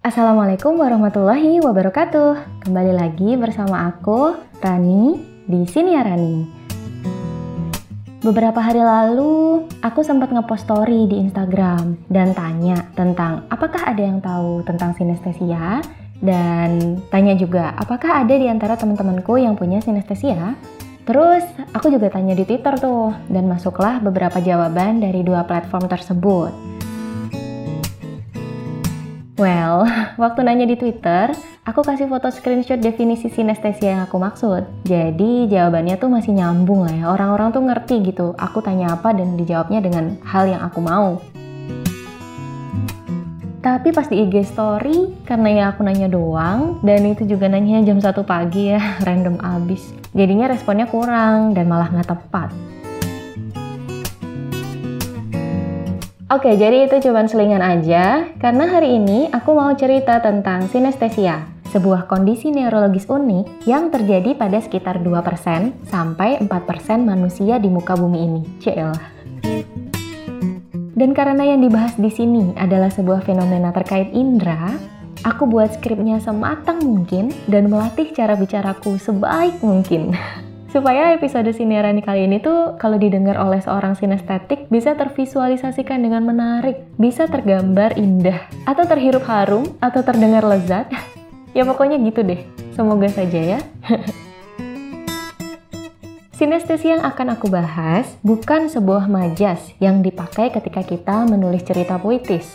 Assalamualaikum warahmatullahi wabarakatuh. Kembali lagi bersama aku, Rani, di sini ya Rani. Beberapa hari lalu, aku sempat ngepost story di Instagram dan tanya tentang apakah ada yang tahu tentang sinestesia dan tanya juga apakah ada di antara teman-temanku yang punya sinestesia. Terus aku juga tanya di Twitter tuh dan masuklah beberapa jawaban dari dua platform tersebut. Well, waktu nanya di Twitter, aku kasih foto screenshot definisi sinestesia yang aku maksud. Jadi jawabannya tuh masih nyambung lah ya. Orang-orang tuh ngerti gitu. Aku tanya apa dan dijawabnya dengan hal yang aku mau. Tapi pas di IG story, karena ya aku nanya doang, dan itu juga nanya jam 1 pagi ya, random abis. Jadinya responnya kurang dan malah nggak tepat. Oke, jadi itu cuma selingan aja, karena hari ini aku mau cerita tentang sinestesia, sebuah kondisi neurologis unik yang terjadi pada sekitar 2% sampai 4% manusia di muka bumi ini. Cil. Dan karena yang dibahas di sini adalah sebuah fenomena terkait indera, aku buat skripnya sematang mungkin dan melatih cara bicaraku sebaik mungkin. supaya episode Sinerani kali ini tuh kalau didengar oleh seorang sinestetik bisa tervisualisasikan dengan menarik, bisa tergambar indah, atau terhirup harum, atau terdengar lezat. ya pokoknya gitu deh. Semoga saja ya. Sinestesi yang akan aku bahas bukan sebuah majas yang dipakai ketika kita menulis cerita puitis.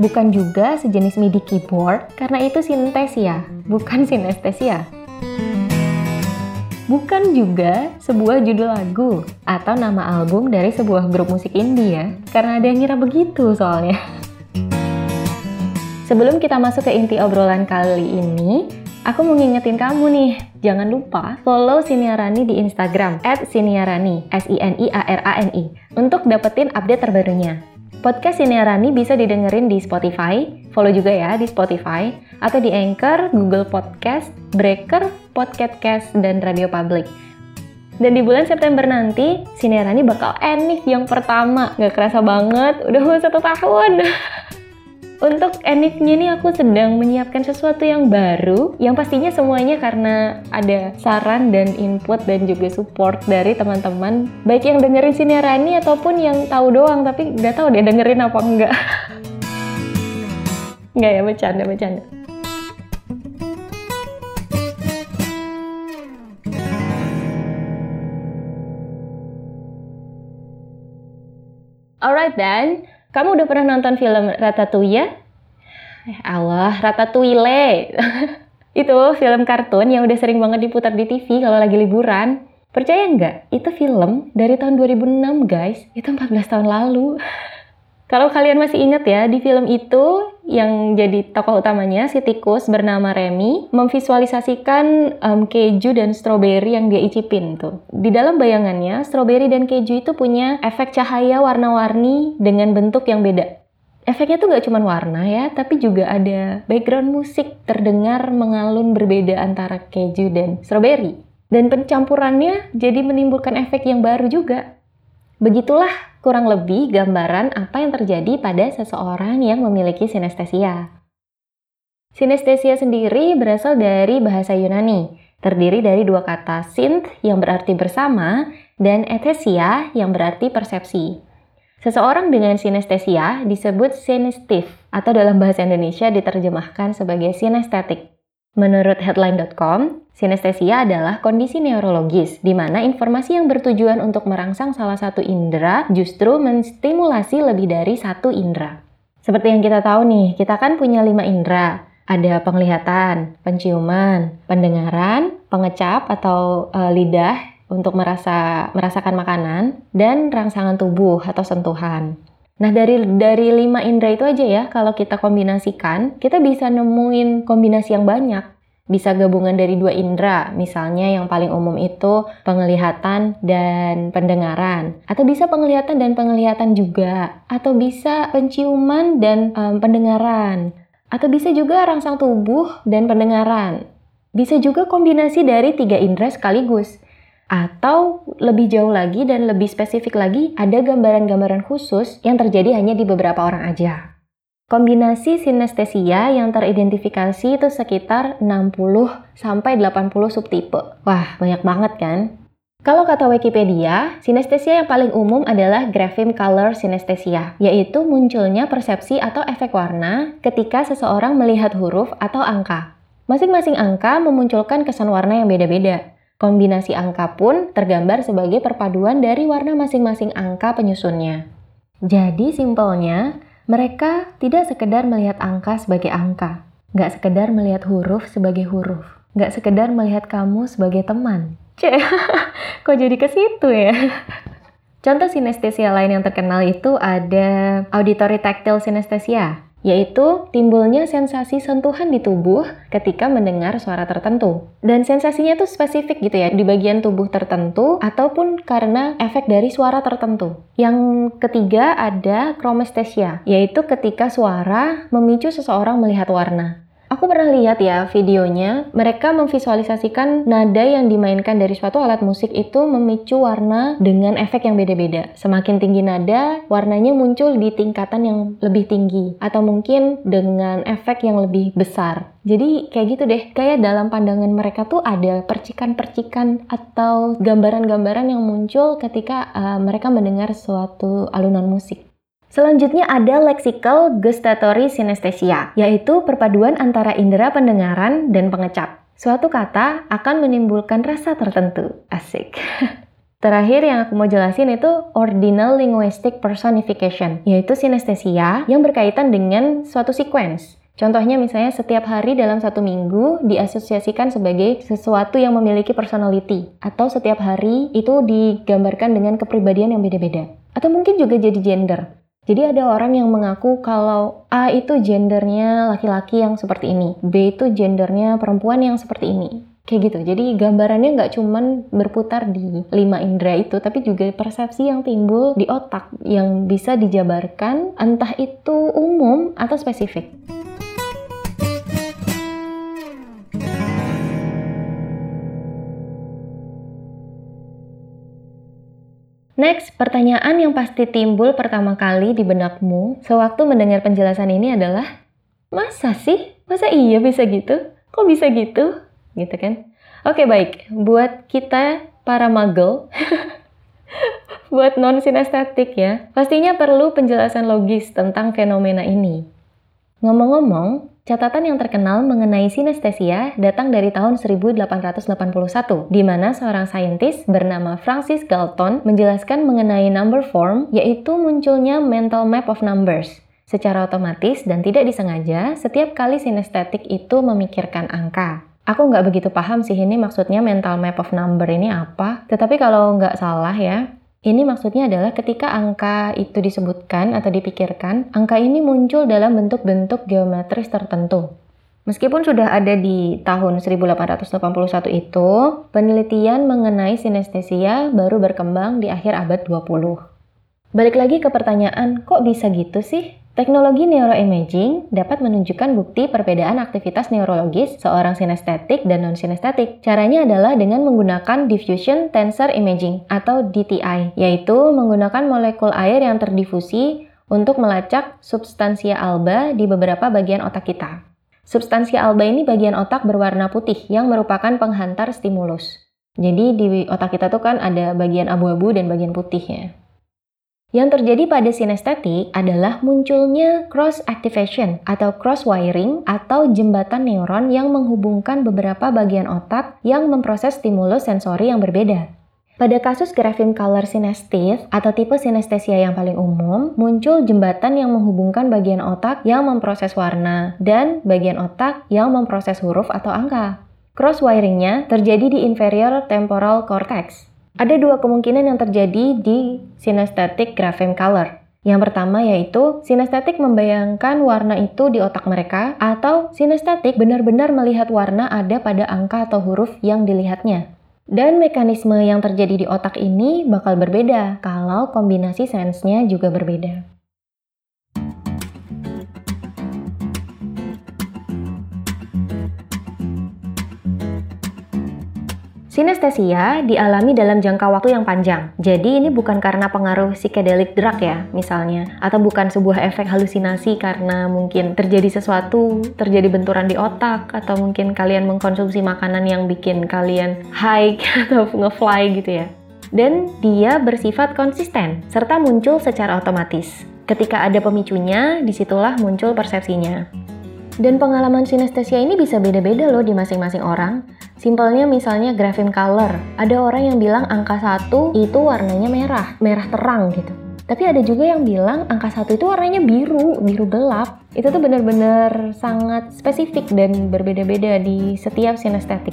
Bukan juga sejenis MIDI keyboard, karena itu sintesia, bukan sinestesia bukan juga sebuah judul lagu atau nama album dari sebuah grup musik indie ya, karena ada yang ngira begitu soalnya. Sebelum kita masuk ke inti obrolan kali ini, aku mau ngingetin kamu nih, jangan lupa follow Siniarani di Instagram @siniarani, S-I-N-I-A-R-A-N-I, untuk dapetin update terbarunya. Podcast Siniarani bisa didengerin di Spotify, follow juga ya di Spotify, atau di Anchor, Google Podcast, Breaker, Podcast Cast, dan Radio Public. Dan di bulan September nanti, Sinerani bakal Enif yang pertama. Gak kerasa banget, udah mau satu tahun. Untuk Enifnya nih aku sedang menyiapkan sesuatu yang baru, yang pastinya semuanya karena ada saran dan input dan juga support dari teman-teman, baik yang dengerin Sinerani ataupun yang tahu doang, tapi nggak tahu deh dengerin apa enggak. Nggak ya, bercanda, bercanda. Alright then, kamu udah pernah nonton film Ratatouille? Eh Allah, Ratatouille. itu film kartun yang udah sering banget diputar di TV kalau lagi liburan. Percaya nggak? Itu film dari tahun 2006 guys. Itu 14 tahun lalu. Kalau kalian masih ingat ya, di film itu yang jadi tokoh utamanya si tikus bernama Remy memvisualisasikan um, keju dan stroberi yang dia icipin tuh. Di dalam bayangannya, stroberi dan keju itu punya efek cahaya warna-warni dengan bentuk yang beda. Efeknya tuh gak cuma warna ya, tapi juga ada background musik terdengar mengalun berbeda antara keju dan stroberi. Dan pencampurannya jadi menimbulkan efek yang baru juga. Begitulah kurang lebih gambaran apa yang terjadi pada seseorang yang memiliki sinestesia. Sinestesia sendiri berasal dari bahasa Yunani, terdiri dari dua kata synth yang berarti bersama dan ethesia yang berarti persepsi. Seseorang dengan sinestesia disebut sinestif atau dalam bahasa Indonesia diterjemahkan sebagai sinestetik. Menurut headline.com, sinestesia adalah kondisi neurologis di mana informasi yang bertujuan untuk merangsang salah satu indera justru menstimulasi lebih dari satu indera. Seperti yang kita tahu nih, kita kan punya lima indera. Ada penglihatan, penciuman, pendengaran, pengecap atau e, lidah untuk merasa merasakan makanan, dan rangsangan tubuh atau sentuhan. Nah, dari dari lima indera itu aja ya, kalau kita kombinasikan, kita bisa nemuin kombinasi yang banyak. Bisa gabungan dari dua indera, misalnya yang paling umum itu penglihatan dan pendengaran. Atau bisa penglihatan dan penglihatan juga. Atau bisa penciuman dan um, pendengaran. Atau bisa juga rangsang tubuh dan pendengaran. Bisa juga kombinasi dari tiga indera sekaligus. Atau lebih jauh lagi dan lebih spesifik lagi, ada gambaran-gambaran khusus yang terjadi hanya di beberapa orang aja. Kombinasi sinestesia yang teridentifikasi itu sekitar 60 sampai 80 subtipe. Wah, banyak banget kan? Kalau kata Wikipedia, sinestesia yang paling umum adalah grapheme color sinestesia, yaitu munculnya persepsi atau efek warna ketika seseorang melihat huruf atau angka. Masing-masing angka memunculkan kesan warna yang beda-beda. Kombinasi angka pun tergambar sebagai perpaduan dari warna masing-masing angka penyusunnya. Jadi simpelnya, mereka tidak sekedar melihat angka sebagai angka, nggak sekedar melihat huruf sebagai huruf, nggak sekedar melihat kamu sebagai teman. Cek, kok jadi ke situ ya? Contoh sinestesia lain yang terkenal itu ada auditory tactile sinestesia, yaitu timbulnya sensasi sentuhan di tubuh ketika mendengar suara tertentu. Dan sensasinya tuh spesifik gitu ya, di bagian tubuh tertentu ataupun karena efek dari suara tertentu. Yang ketiga ada chromesthesia, yaitu ketika suara memicu seseorang melihat warna. Aku pernah lihat ya videonya, mereka memvisualisasikan nada yang dimainkan dari suatu alat musik itu memicu warna dengan efek yang beda-beda. Semakin tinggi nada, warnanya muncul di tingkatan yang lebih tinggi atau mungkin dengan efek yang lebih besar. Jadi kayak gitu deh, kayak dalam pandangan mereka tuh ada percikan-percikan atau gambaran-gambaran yang muncul ketika uh, mereka mendengar suatu alunan musik. Selanjutnya ada lexical gustatory synesthesia, yaitu perpaduan antara indera pendengaran dan pengecap. Suatu kata akan menimbulkan rasa tertentu. Asik. Terakhir yang aku mau jelasin itu ordinal linguistic personification, yaitu sinestesia yang berkaitan dengan suatu sequence. Contohnya misalnya setiap hari dalam satu minggu diasosiasikan sebagai sesuatu yang memiliki personality, atau setiap hari itu digambarkan dengan kepribadian yang beda-beda. Atau mungkin juga jadi gender. Jadi ada orang yang mengaku kalau A itu gendernya laki-laki yang seperti ini, B itu gendernya perempuan yang seperti ini. Kayak gitu. Jadi gambarannya nggak cuman berputar di lima indera itu, tapi juga persepsi yang timbul di otak yang bisa dijabarkan entah itu umum atau spesifik. Next, pertanyaan yang pasti timbul pertama kali di benakmu sewaktu mendengar penjelasan ini adalah, masa sih? Masa iya bisa gitu? Kok bisa gitu? Gitu kan? Oke baik, buat kita para magel, buat non sinestetik ya, pastinya perlu penjelasan logis tentang fenomena ini. Ngomong-ngomong, Catatan yang terkenal mengenai sinestesia datang dari tahun 1881, di mana seorang saintis bernama Francis Galton menjelaskan mengenai number form, yaitu munculnya mental map of numbers. Secara otomatis dan tidak disengaja, setiap kali sinestetik itu memikirkan angka. Aku nggak begitu paham sih ini maksudnya mental map of number ini apa, tetapi kalau nggak salah ya, ini maksudnya adalah ketika angka itu disebutkan atau dipikirkan, angka ini muncul dalam bentuk-bentuk geometris tertentu. Meskipun sudah ada di tahun 1881 itu, penelitian mengenai sinestesia baru berkembang di akhir abad 20. Balik lagi ke pertanyaan, kok bisa gitu sih? Teknologi neuroimaging dapat menunjukkan bukti perbedaan aktivitas neurologis seorang sinestetik dan non-sinestetik. Caranya adalah dengan menggunakan diffusion tensor imaging atau DTI, yaitu menggunakan molekul air yang terdifusi untuk melacak substansia alba di beberapa bagian otak kita. Substansia alba ini bagian otak berwarna putih yang merupakan penghantar stimulus. Jadi di otak kita tuh kan ada bagian abu-abu dan bagian putihnya. Yang terjadi pada sinestetik adalah munculnya cross activation atau cross wiring atau jembatan neuron yang menghubungkan beberapa bagian otak yang memproses stimulus sensori yang berbeda. Pada kasus grapheme color synesthesia atau tipe sinestesia yang paling umum, muncul jembatan yang menghubungkan bagian otak yang memproses warna dan bagian otak yang memproses huruf atau angka. Cross wiringnya terjadi di inferior temporal cortex ada dua kemungkinan yang terjadi di synesthetic grapheme color. Yang pertama yaitu sinestetik membayangkan warna itu di otak mereka atau sinestetik benar-benar melihat warna ada pada angka atau huruf yang dilihatnya. Dan mekanisme yang terjadi di otak ini bakal berbeda kalau kombinasi sense-nya juga berbeda. Sinestesia dialami dalam jangka waktu yang panjang. Jadi ini bukan karena pengaruh psychedelic drug ya, misalnya, atau bukan sebuah efek halusinasi karena mungkin terjadi sesuatu, terjadi benturan di otak, atau mungkin kalian mengkonsumsi makanan yang bikin kalian high atau ngefly gitu ya. Dan dia bersifat konsisten serta muncul secara otomatis. Ketika ada pemicunya, di situlah muncul persepsinya. Dan pengalaman sinestesia ini bisa beda-beda loh di masing-masing orang. Simpelnya misalnya grapheme color. Ada orang yang bilang angka 1 itu warnanya merah, merah terang gitu. Tapi ada juga yang bilang angka 1 itu warnanya biru, biru gelap. Itu tuh benar-benar sangat spesifik dan berbeda-beda di setiap sinestetik.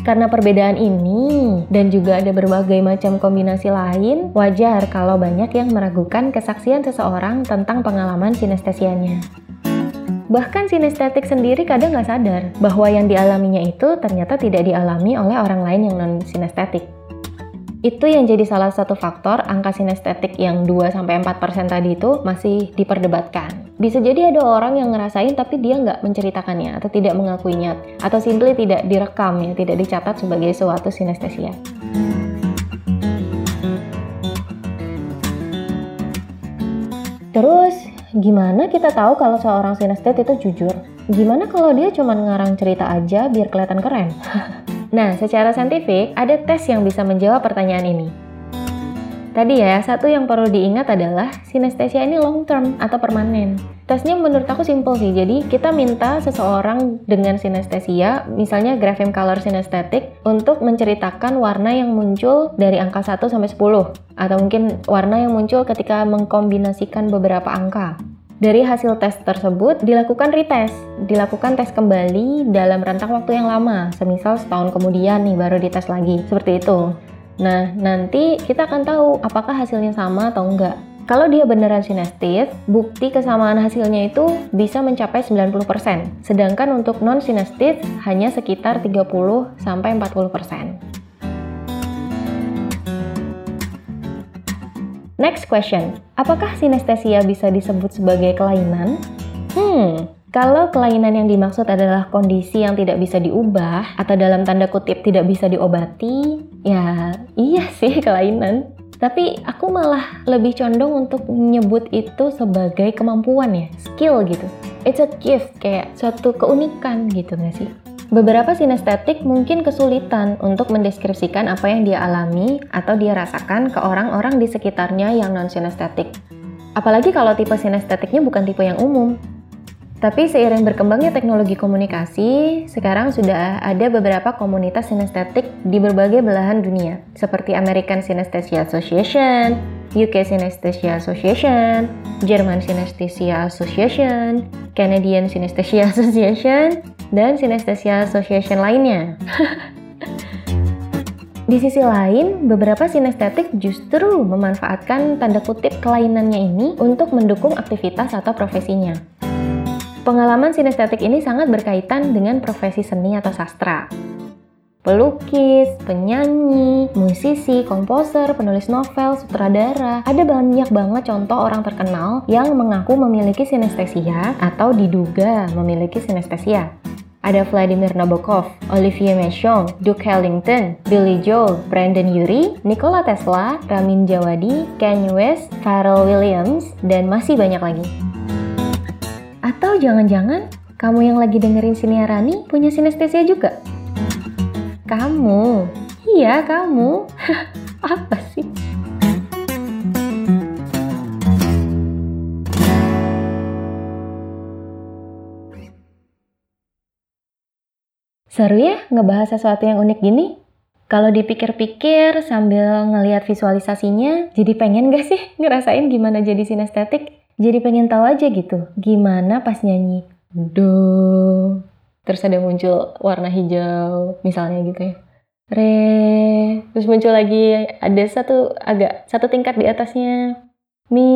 Karena perbedaan ini dan juga ada berbagai macam kombinasi lain, wajar kalau banyak yang meragukan kesaksian seseorang tentang pengalaman sinestesianya. Bahkan sinestetik sendiri kadang nggak sadar bahwa yang dialaminya itu ternyata tidak dialami oleh orang lain yang non-sinestetik. Itu yang jadi salah satu faktor angka sinestetik yang 2-4% tadi itu masih diperdebatkan. Bisa jadi ada orang yang ngerasain tapi dia nggak menceritakannya atau tidak mengakuinya atau simply tidak direkam ya, tidak dicatat sebagai suatu sinestesia. Terus, gimana kita tahu kalau seorang sinestet itu jujur? Gimana kalau dia cuma ngarang cerita aja biar kelihatan keren? Nah, secara saintifik, ada tes yang bisa menjawab pertanyaan ini. Tadi ya, satu yang perlu diingat adalah sinestesia ini long term atau permanen. Tesnya menurut aku simple sih, jadi kita minta seseorang dengan sinestesia, misalnya grapheme color synesthetic, untuk menceritakan warna yang muncul dari angka 1 sampai 10, atau mungkin warna yang muncul ketika mengkombinasikan beberapa angka. Dari hasil tes tersebut dilakukan retest, dilakukan tes kembali dalam rentang waktu yang lama, semisal setahun kemudian nih baru dites lagi, seperti itu. Nah, nanti kita akan tahu apakah hasilnya sama atau enggak. Kalau dia beneran sinestis, bukti kesamaan hasilnya itu bisa mencapai 90%, sedangkan untuk non sinestis hanya sekitar 30 sampai 40%. Next question, apakah sinestesia bisa disebut sebagai kelainan? Hmm, kalau kelainan yang dimaksud adalah kondisi yang tidak bisa diubah atau dalam tanda kutip tidak bisa diobati, ya iya sih kelainan. Tapi aku malah lebih condong untuk menyebut itu sebagai kemampuan ya, skill gitu. It's a gift, kayak suatu keunikan gitu gak sih? Beberapa sinestetik mungkin kesulitan untuk mendeskripsikan apa yang dia alami atau dia rasakan ke orang-orang di sekitarnya yang non-sinestetik. Apalagi kalau tipe sinestetiknya bukan tipe yang umum. Tapi seiring berkembangnya teknologi komunikasi, sekarang sudah ada beberapa komunitas sinestetik di berbagai belahan dunia, seperti American Synesthesia Association, UK Synesthesia Association, German Synesthesia Association, Canadian Synesthesia Association, dan Synesthesia Association lainnya. Di sisi lain, beberapa sinestetik justru memanfaatkan tanda kutip kelainannya ini untuk mendukung aktivitas atau profesinya. Pengalaman sinestetik ini sangat berkaitan dengan profesi seni atau sastra pelukis, penyanyi, musisi, komposer, penulis novel, sutradara. Ada banyak banget contoh orang terkenal yang mengaku memiliki sinestesia atau diduga memiliki sinestesia. Ada Vladimir Nabokov, Olivier Mechon, Duke Ellington, Billy Joel, Brandon Urie, Nikola Tesla, Ramin Djawadi, Kanye West, Pharrell Williams, dan masih banyak lagi. Atau jangan-jangan kamu yang lagi dengerin siniarani punya sinestesia juga? Kamu? Iya, kamu. Apa sih? Seru ya ngebahas sesuatu yang unik gini? Kalau dipikir-pikir sambil ngelihat visualisasinya, jadi pengen gak sih ngerasain gimana jadi sinestetik? Jadi pengen tahu aja gitu, gimana pas nyanyi? Do. Terus ada muncul warna hijau misalnya gitu ya. Re. Terus muncul lagi ada satu agak satu tingkat di atasnya. Mi.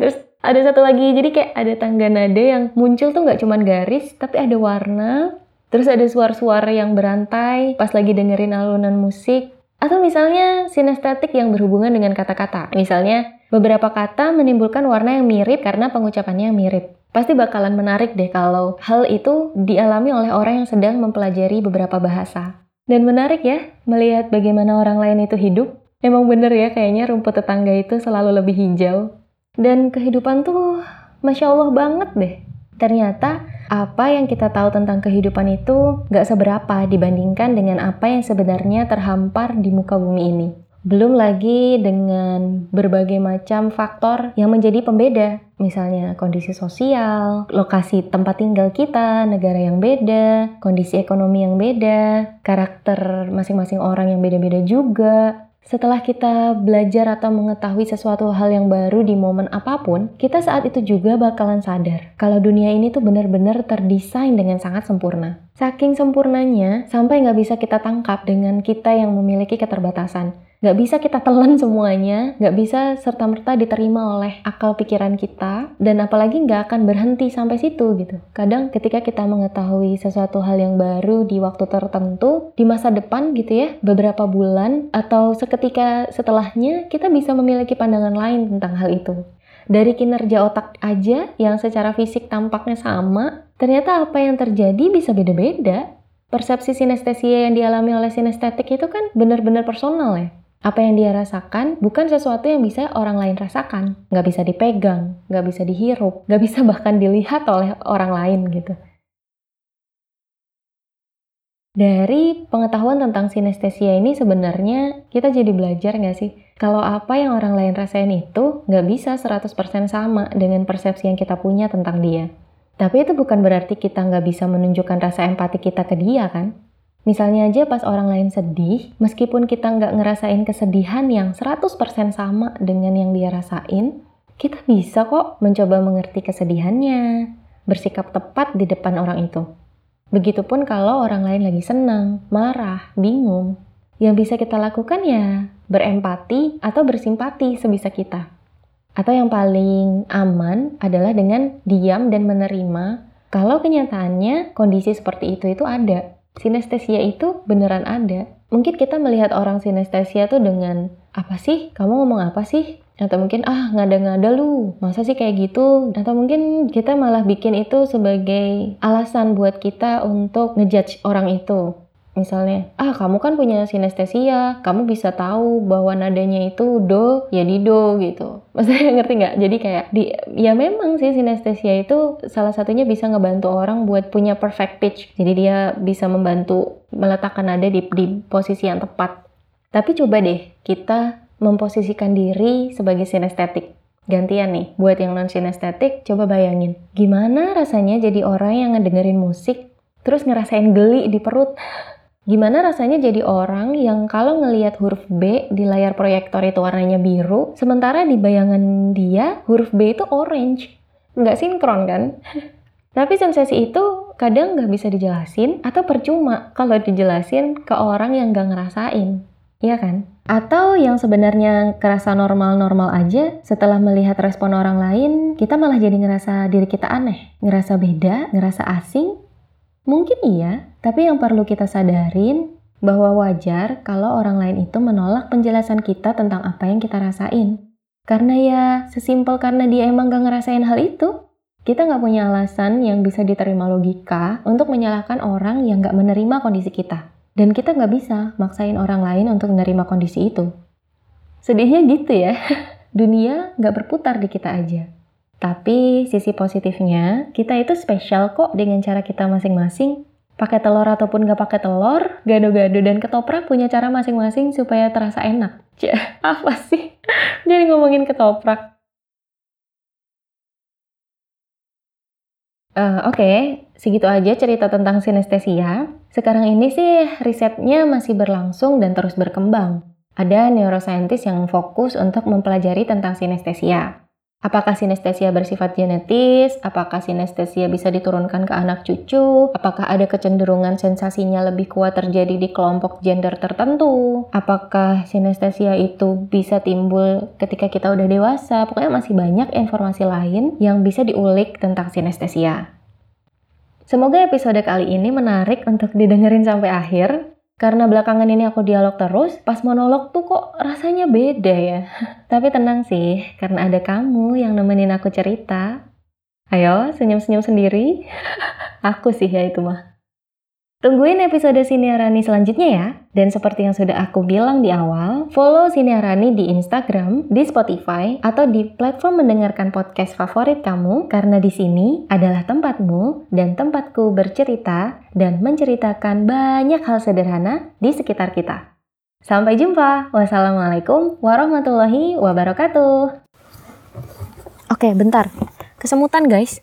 Terus ada satu lagi jadi kayak ada tangga nada yang muncul tuh nggak cuma garis tapi ada warna. Terus ada suara-suara yang berantai pas lagi dengerin alunan musik atau misalnya sinestetik yang berhubungan dengan kata-kata. Misalnya, beberapa kata menimbulkan warna yang mirip karena pengucapannya yang mirip. Pasti bakalan menarik deh kalau hal itu dialami oleh orang yang sedang mempelajari beberapa bahasa. Dan menarik ya, melihat bagaimana orang lain itu hidup. Emang bener ya, kayaknya rumput tetangga itu selalu lebih hijau. Dan kehidupan tuh, Masya Allah banget deh. Ternyata, apa yang kita tahu tentang kehidupan itu gak seberapa dibandingkan dengan apa yang sebenarnya terhampar di muka bumi ini. Belum lagi dengan berbagai macam faktor yang menjadi pembeda, misalnya kondisi sosial, lokasi tempat tinggal kita, negara yang beda, kondisi ekonomi yang beda, karakter masing-masing orang yang beda-beda juga, setelah kita belajar atau mengetahui sesuatu hal yang baru di momen apa pun, kita saat itu juga bakalan sadar kalau dunia ini tuh benar-benar terdesain dengan sangat sempurna. Saking sempurnanya, sampai nggak bisa kita tangkap dengan kita yang memiliki keterbatasan. Nggak bisa kita telan semuanya, nggak bisa serta-merta diterima oleh akal pikiran kita, dan apalagi nggak akan berhenti sampai situ gitu. Kadang ketika kita mengetahui sesuatu hal yang baru di waktu tertentu, di masa depan gitu ya, beberapa bulan atau seketika setelahnya, kita bisa memiliki pandangan lain tentang hal itu. Dari kinerja otak aja yang secara fisik tampaknya sama, ternyata apa yang terjadi bisa beda-beda. Persepsi sinestesia yang dialami oleh sinestetik itu kan benar-benar personal ya apa yang dia rasakan bukan sesuatu yang bisa orang lain rasakan. Nggak bisa dipegang, nggak bisa dihirup, nggak bisa bahkan dilihat oleh orang lain gitu. Dari pengetahuan tentang sinestesia ini sebenarnya kita jadi belajar nggak sih? Kalau apa yang orang lain rasain itu nggak bisa 100% sama dengan persepsi yang kita punya tentang dia. Tapi itu bukan berarti kita nggak bisa menunjukkan rasa empati kita ke dia kan? Misalnya aja pas orang lain sedih, meskipun kita nggak ngerasain kesedihan yang 100% sama dengan yang dia rasain, kita bisa kok mencoba mengerti kesedihannya, bersikap tepat di depan orang itu. Begitupun kalau orang lain lagi senang, marah, bingung. Yang bisa kita lakukan ya berempati atau bersimpati sebisa kita. Atau yang paling aman adalah dengan diam dan menerima kalau kenyataannya kondisi seperti itu itu ada sinestesia itu beneran ada. Mungkin kita melihat orang sinestesia tuh dengan apa sih? Kamu ngomong apa sih? Atau mungkin ah ngada-ngada lu, masa sih kayak gitu? Atau mungkin kita malah bikin itu sebagai alasan buat kita untuk ngejudge orang itu. Misalnya, ah kamu kan punya sinestesia, kamu bisa tahu bahwa nadanya itu do, ya di do gitu. Maksudnya ngerti nggak? Jadi kayak di, ya memang sih sinestesia itu salah satunya bisa ngebantu orang buat punya perfect pitch. Jadi dia bisa membantu meletakkan nada di, di posisi yang tepat. Tapi coba deh kita memposisikan diri sebagai sinestetik. Gantian nih, buat yang non sinestetik, coba bayangin. Gimana rasanya jadi orang yang ngedengerin musik, terus ngerasain geli di perut? Gimana rasanya jadi orang yang kalau ngelihat huruf B di layar proyektor itu warnanya biru, sementara di bayangan dia huruf B itu orange. Nggak sinkron kan? Tapi sensasi itu kadang nggak bisa dijelasin atau percuma kalau dijelasin ke orang yang nggak ngerasain. Iya kan? Atau yang sebenarnya kerasa normal-normal aja, setelah melihat respon orang lain, kita malah jadi ngerasa diri kita aneh, ngerasa beda, ngerasa asing, Mungkin iya, tapi yang perlu kita sadarin bahwa wajar kalau orang lain itu menolak penjelasan kita tentang apa yang kita rasain. Karena ya, sesimpel karena dia emang gak ngerasain hal itu. Kita gak punya alasan yang bisa diterima logika untuk menyalahkan orang yang gak menerima kondisi kita. Dan kita gak bisa maksain orang lain untuk menerima kondisi itu. Sedihnya gitu ya, dunia gak berputar di kita aja. Tapi sisi positifnya, kita itu spesial kok dengan cara kita masing-masing. Pakai telur ataupun gak pakai telur, gado-gado dan ketoprak punya cara masing-masing supaya terasa enak. Cih, apa sih? Jadi ngomongin ketoprak. Uh, Oke, okay. Segitu aja cerita tentang sinestesia. Sekarang ini sih risetnya masih berlangsung dan terus berkembang. Ada neuroscientist yang fokus untuk mempelajari tentang sinestesia. Apakah sinestesia bersifat genetis? Apakah sinestesia bisa diturunkan ke anak cucu? Apakah ada kecenderungan sensasinya lebih kuat terjadi di kelompok gender tertentu? Apakah sinestesia itu bisa timbul ketika kita udah dewasa? Pokoknya masih banyak informasi lain yang bisa diulik tentang sinestesia. Semoga episode kali ini menarik untuk didengerin sampai akhir. Karena belakangan ini aku dialog terus, pas monolog tuh kok rasanya beda ya. Tapi tenang sih, karena ada kamu yang nemenin aku cerita. Ayo, senyum-senyum sendiri. Aku sih ya itu mah. Tungguin episode Siniarani selanjutnya ya. Dan seperti yang sudah aku bilang di awal, follow Siniarani di Instagram, di Spotify, atau di platform mendengarkan podcast favorit kamu karena di sini adalah tempatmu dan tempatku bercerita dan menceritakan banyak hal sederhana di sekitar kita. Sampai jumpa. Wassalamualaikum warahmatullahi wabarakatuh. Oke, bentar. Kesemutan, guys.